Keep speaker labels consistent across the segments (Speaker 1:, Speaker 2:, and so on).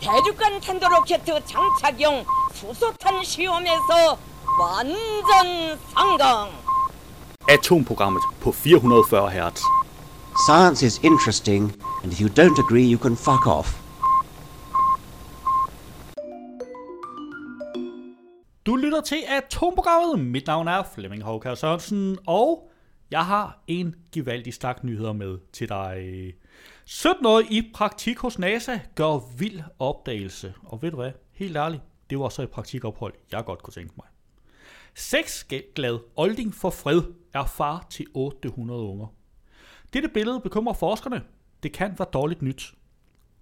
Speaker 1: 대륙간 탄도로켓 장착용 수소탄 시험에서 완전 성공.
Speaker 2: Atomprogrammet på 440 Hz.
Speaker 3: Science is interesting, and if you don't agree, you can fuck off.
Speaker 4: Du lytter til Atomprogrammet. Mit navn er Flemming Håkær Sørensen, og jeg har en gevaldig stak nyheder med til dig. 17 år i praktik hos NASA gør vild opdagelse. Og ved du hvad? Helt ærligt, det var så et praktikophold, jeg godt kunne tænke mig. Seks glad olding for fred er far til 800 unger. Dette billede bekymrer forskerne. Det kan være dårligt nyt.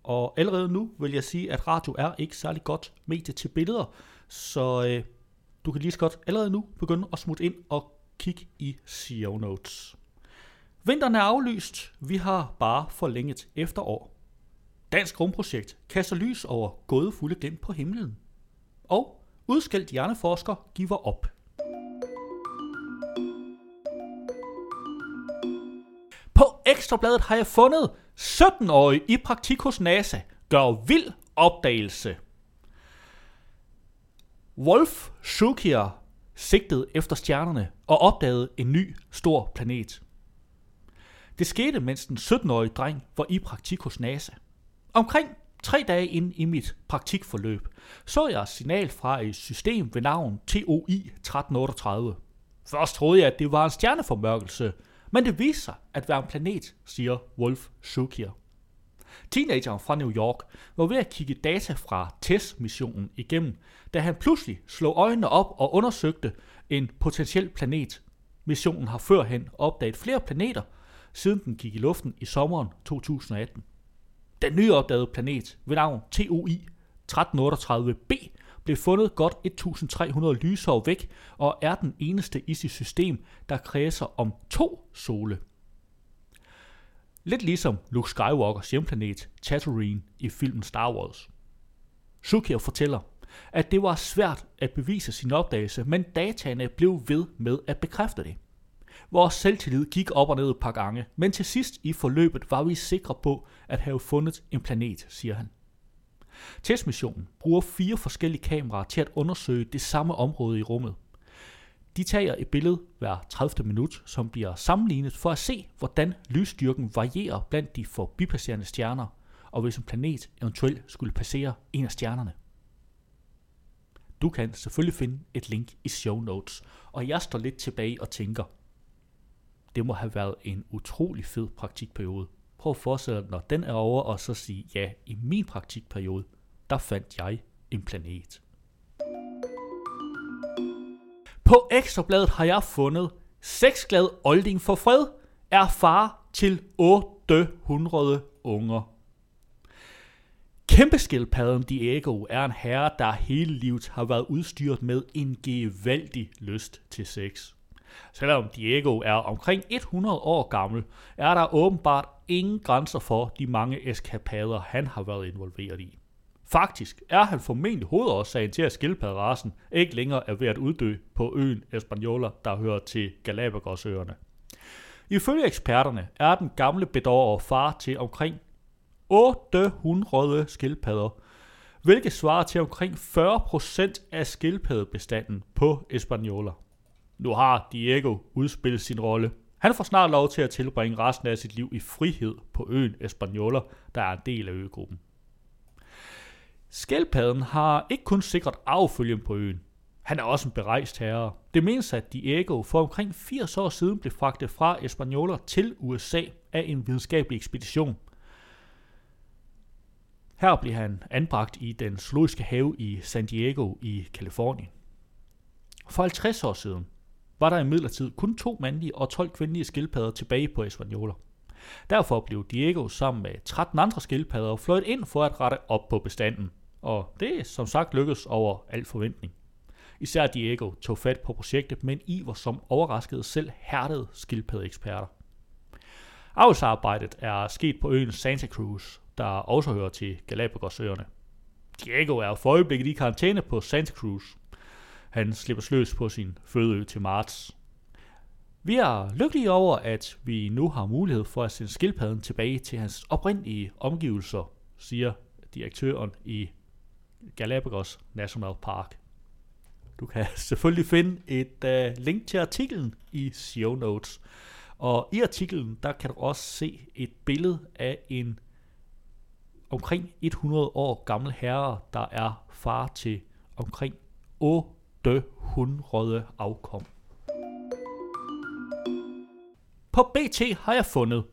Speaker 4: Og allerede nu vil jeg sige, at radio er ikke særlig godt medie til billeder, så øh, du kan lige så godt allerede nu begynde at smutte ind og kigge i show notes. Vinteren er aflyst. Vi har bare forlænget efterår. Dansk rumprojekt kaster lys over gådefulde glimt på himlen. Og udskældt hjerneforsker giver op. På Ekstrabladet har jeg fundet 17-årig i praktik hos NASA gør vild opdagelse. Wolf Schukier sigtede efter stjernerne og opdagede en ny stor planet. Det skete, mens den 17-årige dreng var i praktik hos NASA. Omkring tre dage ind i mit praktikforløb, så jeg et signal fra et system ved navn TOI 1338. Først troede jeg, at det var en stjerneformørkelse, men det viste sig at være en planet, siger Wolf Schukier. Teenageren fra New York var ved at kigge data fra TESS-missionen igennem, da han pludselig slog øjnene op og undersøgte en potentiel planet. Missionen har førhen opdaget flere planeter, siden den gik i luften i sommeren 2018. Den nyopdagede planet ved navn TOI 1338b blev fundet godt 1300 lysår væk og er den eneste i sit system, der kredser om to sole. Lidt ligesom Luke Skywalkers hjemplanet Tatooine i filmen Star Wars. Shukier fortæller, at det var svært at bevise sin opdagelse, men dataene blev ved med at bekræfte det. Vores selvtillid gik op og ned et par gange, men til sidst i forløbet var vi sikre på at have fundet en planet, siger han. Testmissionen bruger fire forskellige kameraer til at undersøge det samme område i rummet. De tager et billede hver 30. minut, som bliver sammenlignet for at se, hvordan lysstyrken varierer blandt de forbipasserende stjerner, og hvis en planet eventuelt skulle passere en af stjernerne. Du kan selvfølgelig finde et link i show notes, og jeg står lidt tilbage og tænker, det må have været en utrolig fed praktikperiode. Prøv at forestille dig, når den er over, og så sige, ja, i min praktikperiode, der fandt jeg en planet. På Ekstrabladet har jeg fundet sexglad olding for fred er far til 800 unger. Kæmpeskildpadden Diego er en herre, der hele livet har været udstyret med en gevaldig lyst til sex. Selvom Diego er omkring 100 år gammel, er der åbenbart ingen grænser for de mange eskapader, han har været involveret i. Faktisk er han formentlig hovedårsagen til, at skildpadderassen ikke længere er ved at uddø på øen Española, der hører til Galapagosøerne. Ifølge eksperterne er den gamle bedårer far til omkring 800 skildpadder, hvilket svarer til omkring 40% af skildpaddebestanden på Española. Nu har Diego udspillet sin rolle. Han får snart lov til at tilbringe resten af sit liv i frihed på øen Espanola, der er en del af øgruppen. Skældpadden har ikke kun sikret affølgen på øen. Han er også en berejst herre. Det menes, at Diego for omkring 80 år siden blev fragtet fra Espanola til USA af en videnskabelig ekspedition. Her blev han anbragt i den zoologiske have i San Diego i Kalifornien. For 50 år siden var der imidlertid kun to mandlige og 12 kvindelige skildpadder tilbage på Espanola. Derfor blev Diego sammen med 13 andre skildpadder fløjet ind for at rette op på bestanden. Og det som sagt lykkedes over al forventning. Især Diego tog fat på projektet med en iver, som overraskede selv hærdede skildpaddeeksperter. Avlsarbejdet er sket på øen Santa Cruz, der også hører til Galapagosøerne. Diego er for øjeblikket i karantæne på Santa Cruz. Han slipper sløs på sin fødeø til marts. Vi er lykkelige over, at vi nu har mulighed for at sende skildpadden tilbage til hans oprindelige omgivelser, siger direktøren i Galapagos National Park. Du kan selvfølgelig finde et uh, link til artiklen i show notes. Og i artiklen, der kan du også se et billede af en omkring 100 år gammel herre, der er far til omkring 800 afkom. På BT har jeg fundet,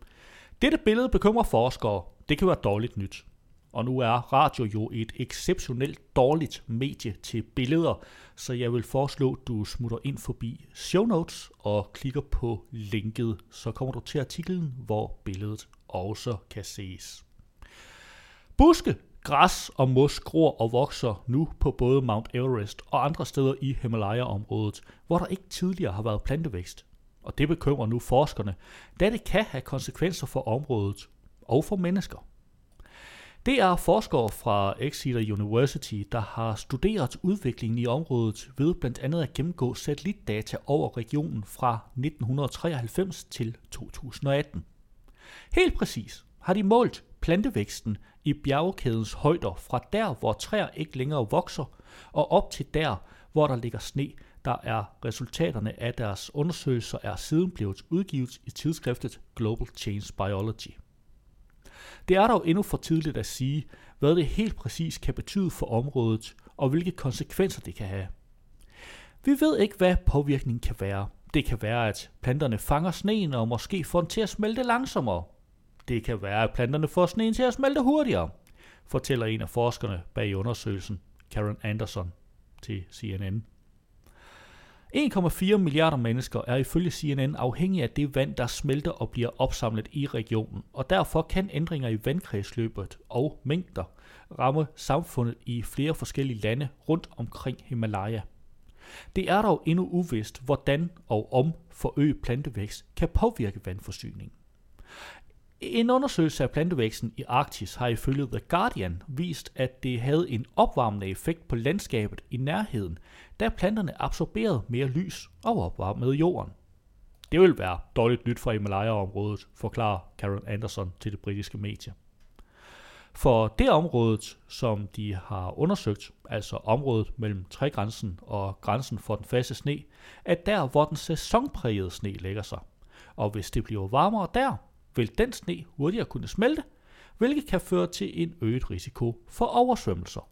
Speaker 4: dette billede bekymrer forskere. Det kan være dårligt nyt. Og nu er radio jo et exceptionelt dårligt medie til billeder, så jeg vil foreslå, at du smutter ind forbi show notes og klikker på linket. Så kommer du til artiklen, hvor billedet også kan ses. Buske, græs og mos gror og vokser nu på både Mount Everest og andre steder i Himalaya-området, hvor der ikke tidligere har været plantevækst. Og det bekymrer nu forskerne, da det kan have konsekvenser for området og for mennesker. Det er forskere fra Exeter University, der har studeret udviklingen i området ved blandt andet at gennemgå satellitdata over regionen fra 1993 til 2018. Helt præcis har de målt plantevæksten i bjergkædens højder fra der, hvor træer ikke længere vokser, og op til der, hvor der ligger sne, der er resultaterne af deres undersøgelser er siden blevet udgivet i tidsskriftet Global Change Biology. Det er dog endnu for tidligt at sige, hvad det helt præcis kan betyde for området, og hvilke konsekvenser det kan have. Vi ved ikke, hvad påvirkningen kan være. Det kan være, at planterne fanger sneen og måske får den til at smelte langsommere. Det kan være, at planterne får sneen til at smelte hurtigere, fortæller en af forskerne bag undersøgelsen, Karen Anderson, til CNN. 1,4 milliarder mennesker er ifølge CNN afhængige af det vand, der smelter og bliver opsamlet i regionen, og derfor kan ændringer i vandkredsløbet og mængder ramme samfundet i flere forskellige lande rundt omkring Himalaya. Det er dog endnu uvist, hvordan og om forøget plantevækst kan påvirke vandforsyningen. En undersøgelse af plantevæksten i Arktis har ifølge The Guardian vist, at det havde en opvarmende effekt på landskabet i nærheden, da planterne absorberede mere lys og opvarmede jorden. Det vil være dårligt nyt for Himalaya-området, forklarer Karen Anderson til det britiske medie. For det område, som de har undersøgt, altså området mellem trægrænsen og grænsen for den faste sne, er der, hvor den sæsonprægede sne lægger sig. Og hvis det bliver varmere der, vil den sne hurtigere kunne smelte, hvilket kan føre til en øget risiko for oversvømmelser.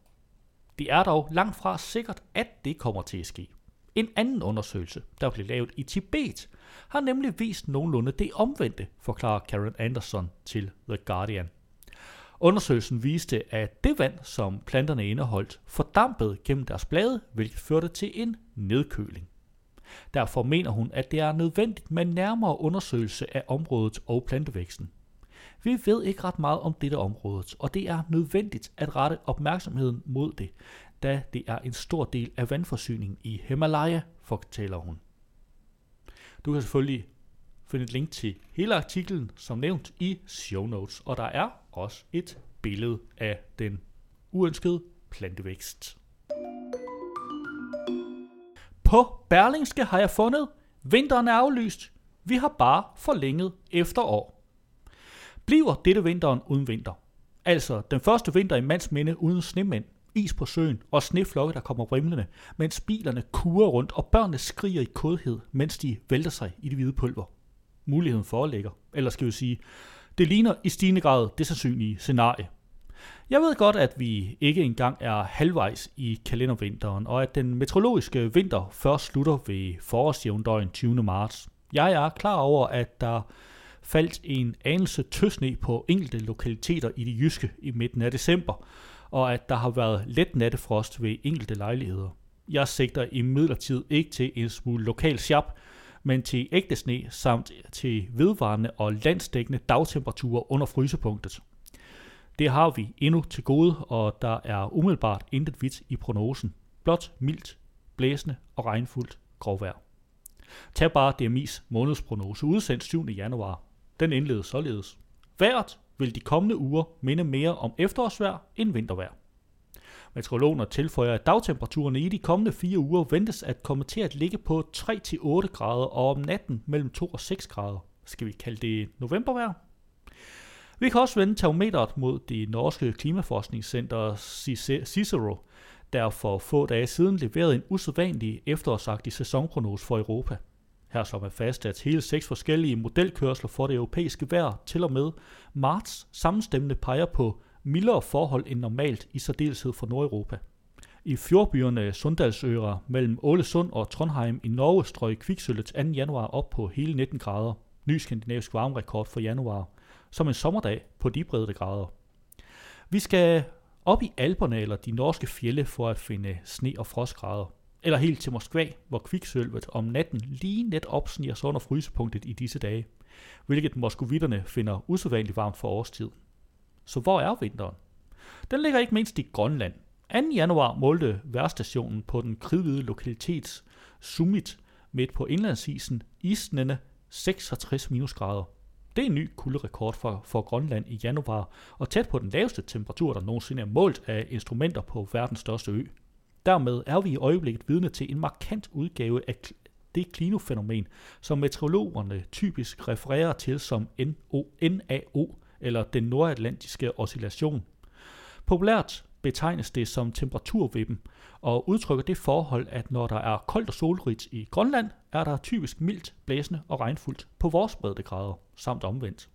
Speaker 4: Det er dog langt fra sikkert, at det kommer til at ske. En anden undersøgelse, der blev lavet i Tibet, har nemlig vist nogenlunde det omvendte, forklarer Karen Anderson til The Guardian. Undersøgelsen viste, at det vand, som planterne indeholdt, fordampede gennem deres blade, hvilket førte til en nedkøling. Derfor mener hun, at det er nødvendigt med nærmere undersøgelse af området og plantevæksten. Vi ved ikke ret meget om dette område, og det er nødvendigt at rette opmærksomheden mod det, da det er en stor del af vandforsyningen i Himalaya, fortæller hun. Du kan selvfølgelig finde et link til hele artiklen, som nævnt i show notes, og der er også et billede af den uønskede plantevækst. På Berlingske har jeg fundet, vinteren er aflyst. Vi har bare forlænget efterår. Bliver dette vinteren uden vinter? Altså den første vinter i mands minde uden snemænd, is på søen og sneflokke, der kommer rimlende, mens bilerne kurer rundt og børnene skriger i kodhed, mens de vælter sig i det hvide pulver. Muligheden foreligger, eller skal vi sige, det ligner i stigende grad det sandsynlige scenarie. Jeg ved godt, at vi ikke engang er halvvejs i kalendervinteren, og at den meteorologiske vinter først slutter ved forårsjævndøgn 20. marts. Jeg er klar over, at der faldt en anelse tøsne på enkelte lokaliteter i det jyske i midten af december, og at der har været let nattefrost ved enkelte lejligheder. Jeg sigter i ikke til en smule lokal sjap, men til ægte sne samt til vedvarende og landsdækkende dagtemperaturer under frysepunktet. Det har vi endnu til gode, og der er umiddelbart intet vidt i prognosen. Blot mildt, blæsende og regnfuldt grovvejr. Tag bare DMI's månedsprognose udsendt 7. januar. Den indledes således. Været vil de kommende uger minde mere om efterårsvejr end vintervejr. Meteorologerne tilføjer, at dagtemperaturerne i de kommende fire uger ventes at komme til at ligge på 3-8 grader og om natten mellem 2 og 6 grader. Skal vi kalde det novembervejr? Vi kan også vende termometeret mod det norske klimaforskningscenter Cicero, der for få dage siden leverede en usædvanlig efterårsagtig sæsonprognose for Europa. Her som er fastsat hele seks forskellige modelkørsler for det europæiske vejr til og med marts sammenstemmende peger på mildere forhold end normalt i særdeleshed for Nordeuropa. I fjordbyerne Sundalsøra mellem Ålesund og Trondheim i Norge strøg kviksølvet 2. januar op på hele 19 grader, ny skandinavisk varmerekord for januar, som en sommerdag på de brede grader. Vi skal op i Alperne eller de norske fjelle for at finde sne- og frostgrader. Eller helt til Moskva, hvor kviksølvet om natten lige net opsniger sig under frysepunktet i disse dage, hvilket moskovitterne finder usædvanligt varmt for årstid. Så hvor er vinteren? Den ligger ikke mindst i Grønland. 2. januar målte værstationen på den kridhvide lokalitets Summit midt på indlandsisen isnende 66 minusgrader. Det er en ny kulderekord for, for Grønland i januar, og tæt på den laveste temperatur, der nogensinde er målt af instrumenter på verdens største ø. Dermed er vi i øjeblikket vidne til en markant udgave af det klinofænomen, som meteorologerne typisk refererer til som NAO, eller den nordatlantiske oscillation. Populært betegnes det som temperaturvippen, og udtrykker det forhold, at når der er koldt og solrigt i Grønland, er der typisk mildt, blæsende og regnfuldt på vores breddegrader, samt omvendt.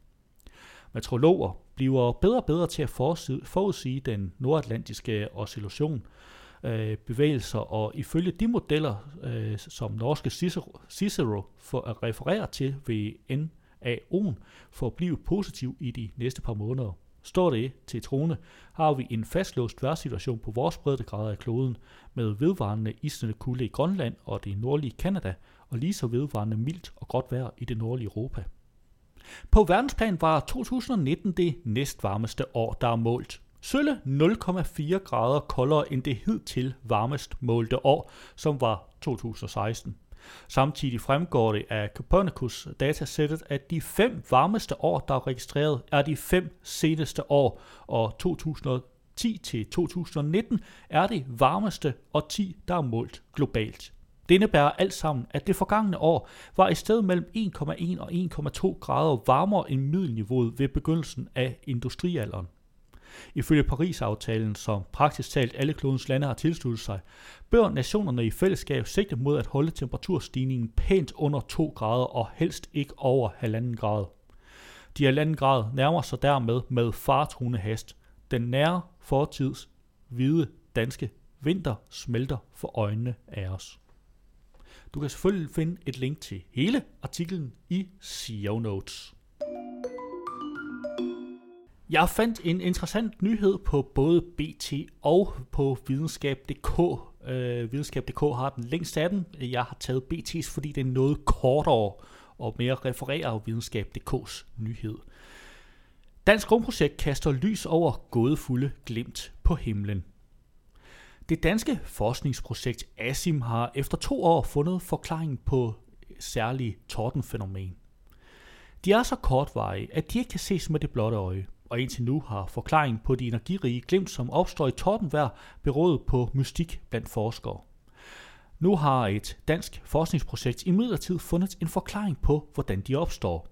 Speaker 4: Meteorologer bliver bedre og bedre til at forudsige den nordatlantiske oscillation, øh, bevægelser, og ifølge de modeller, øh, som norske Cicero, Cicero for at referere til ved NAO'en, for at blive positiv i de næste par måneder. Står det til trone, har vi en fastlåst vejrsituation på vores breddegrader af kloden, med vedvarende isende kulde i Grønland og det nordlige Kanada, og lige så vedvarende mildt og godt vejr i det nordlige Europa. På verdensplan var 2019 det næstvarmeste år, der er målt. Sølle 0,4 grader koldere end det hidtil varmest målte år, som var 2016. Samtidig fremgår det af Copernicus datasættet, at de fem varmeste år, der er registreret, er de fem seneste år, og 2010 til 2019 er det varmeste årti, der er målt globalt. Det indebærer alt sammen, at det forgangne år var i stedet mellem 1,1 og 1,2 grader varmere end middelniveauet ved begyndelsen af industrialderen. Ifølge Paris-aftalen, som praktisk talt alle klodens lande har tilsluttet sig, bør nationerne i fællesskab sigte mod at holde temperaturstigningen pænt under 2 grader og helst ikke over 1,5 grad. De 1,5 grad nærmer sig dermed med fartruende hast. Den nære fortids hvide danske vinter smelter for øjnene af os. Du kan selvfølgelig finde et link til hele artiklen i CEO notes. Jeg fandt en interessant nyhed på både BT og på videnskab.dk. Øh, videnskab.dk har den længste af den. Jeg har taget BT's, fordi det er noget kortere og mere refererer videnskab.dk's nyhed. Dansk Rumprojekt kaster lys over gådefulde glimt på himlen. Det danske forskningsprojekt ASIM har efter to år fundet forklaringen på særlige tordenfænomen. De er så kortvarige, at de ikke kan ses med det blotte øje – og indtil nu har forklaringen på de energirige glimt, som opstår i tordenvejr, berådet på mystik blandt forskere. Nu har et dansk forskningsprojekt imidlertid fundet en forklaring på, hvordan de opstår.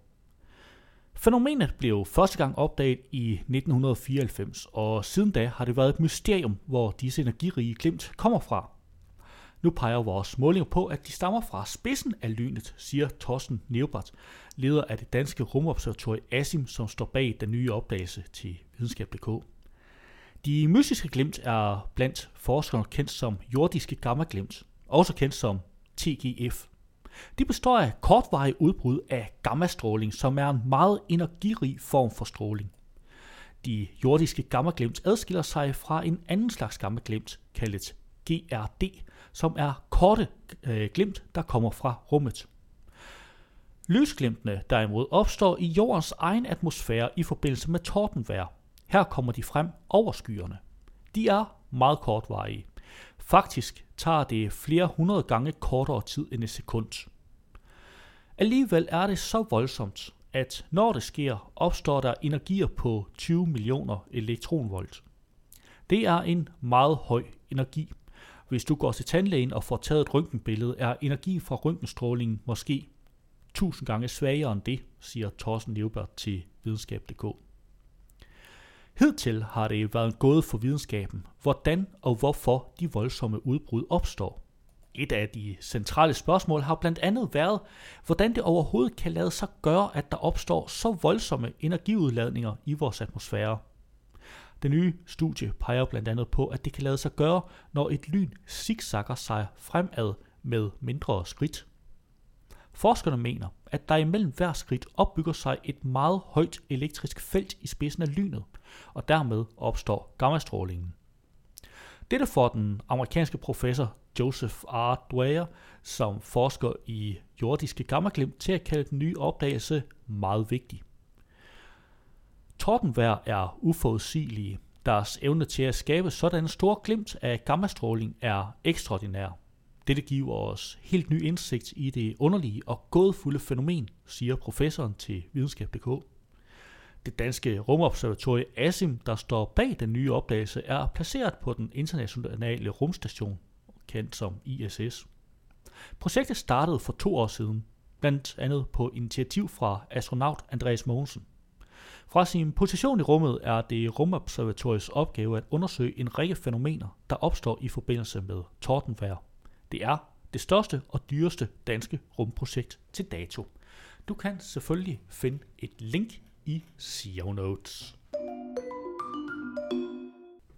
Speaker 4: Fænomenet blev første gang opdaget i 1994, og siden da har det været et mysterium, hvor disse energirige glimt kommer fra. Nu peger vores målinger på, at de stammer fra spidsen af lynet, siger Thorsten Neubert, leder af det danske rumobservatorium ASIM, som står bag den nye opdagelse til videnskab.dk. De mystiske glimt er blandt forskerne kendt som jordiske gammaglimt, også kendt som TGF. De består af kortvarige udbrud af gammastråling, som er en meget energirig form for stråling. De jordiske gammaglimt adskiller sig fra en anden slags gammaglimt, kaldet GRD, som er korte øh, glimt, der kommer fra rummet. Lysglimtene derimod opstår i jordens egen atmosfære i forbindelse med tordenvejr. Her kommer de frem over skyerne. De er meget kortvarige. Faktisk tager det flere hundrede gange kortere tid end et sekund. Alligevel er det så voldsomt, at når det sker, opstår der energier på 20 millioner elektronvolt. Det er en meget høj energi. Hvis du går til tandlægen og får taget et røntgenbillede, er energi fra røntgenstrålingen måske 1000 gange svagere end det, siger Thorsten Leubert til videnskab.dk. Hidtil har det været en gåde for videnskaben, hvordan og hvorfor de voldsomme udbrud opstår. Et af de centrale spørgsmål har blandt andet været, hvordan det overhovedet kan lade sig gøre, at der opstår så voldsomme energiudladninger i vores atmosfære. Det nye studie peger blandt andet på, at det kan lade sig gøre, når et lyn zigzagger sig fremad med mindre skridt. Forskerne mener, at der imellem hver skridt opbygger sig et meget højt elektrisk felt i spidsen af lynet, og dermed opstår gammastrålingen. Dette får den amerikanske professor Joseph R. Dwyer, som forsker i jordiske gammaglimt, til at kalde den nye opdagelse meget vigtig. Tordenvejr er uforudsigelige. Deres evne til at skabe sådan store glimt af gammastråling er ekstraordinær. Dette giver os helt ny indsigt i det underlige og gådefulde fænomen, siger professoren til videnskab.dk. Det danske rumobservatorie ASIM, der står bag den nye opdagelse, er placeret på den internationale rumstation, kendt som ISS. Projektet startede for to år siden, blandt andet på initiativ fra astronaut Andreas Mogensen. Fra sin position i rummet er det rumobservatoriets opgave at undersøge en række fænomener, der opstår i forbindelse med tordenvejr. Det er det største og dyreste danske rumprojekt til dato. Du kan selvfølgelig finde et link i show notes.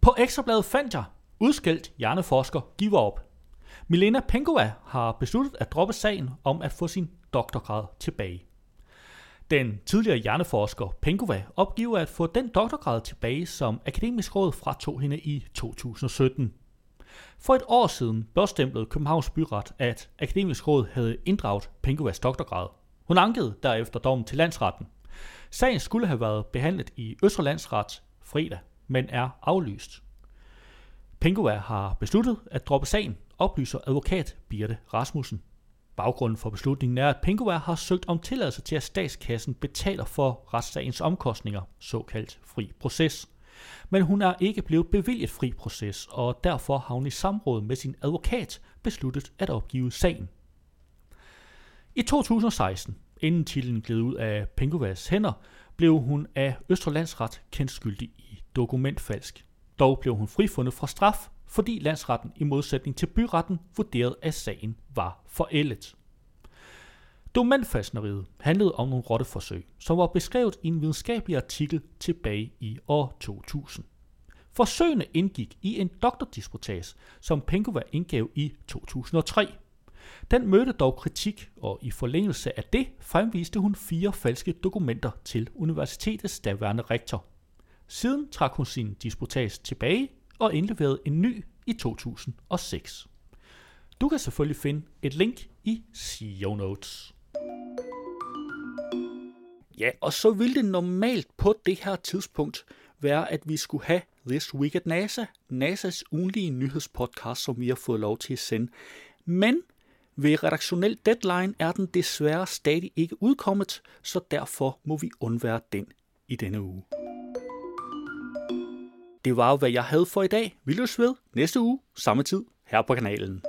Speaker 4: På Ekstrabladet fandt jeg udskældt hjerneforsker giver op. Milena Pengova har besluttet at droppe sagen om at få sin doktorgrad tilbage. Den tidligere hjerneforsker Penkova opgiver at få den doktorgrad tilbage, som Akademisk Råd fratog hende i 2017. For et år siden blåstemplede Københavns Byret, at Akademisk Råd havde inddraget Penkovas doktorgrad. Hun ankede derefter dommen til landsretten. Sagen skulle have været behandlet i Østre Landsret fredag, men er aflyst. Pengova har besluttet at droppe sagen, oplyser advokat Birte Rasmussen. Baggrunden for beslutningen er, at Pengova har søgt om tilladelse til, at statskassen betaler for retssagens omkostninger, såkaldt fri proces. Men hun er ikke blevet bevilget fri proces, og derfor har hun i samråd med sin advokat besluttet at opgive sagen. I 2016, inden titlen gled ud af Pengovas hænder, blev hun af Østerlandsret kendt skyldig i dokumentfalsk. Dog blev hun frifundet fra straf, fordi landsretten i modsætning til byretten vurderede, at sagen var forældet. Dokumentfalskneriet handlede om nogle rotteforsøg, som var beskrevet i en videnskabelig artikel tilbage i år 2000. Forsøgene indgik i en doktordisputas, som Penkova indgav i 2003. Den mødte dog kritik, og i forlængelse af det fremviste hun fire falske dokumenter til universitetets daværende rektor. Siden trak hun sin disputas tilbage og indleverede en ny i 2006. Du kan selvfølgelig finde et link i show notes. Ja, og så ville det normalt på det her tidspunkt være, at vi skulle have This Week at NASA, NASA's ugenlige nyhedspodcast, som vi har fået lov til at sende. Men ved redaktionel deadline er den desværre stadig ikke udkommet, så derfor må vi undvære den i denne uge. Det var jo, hvad jeg havde for i dag. Vi løs ved næste uge, samme tid, her på kanalen.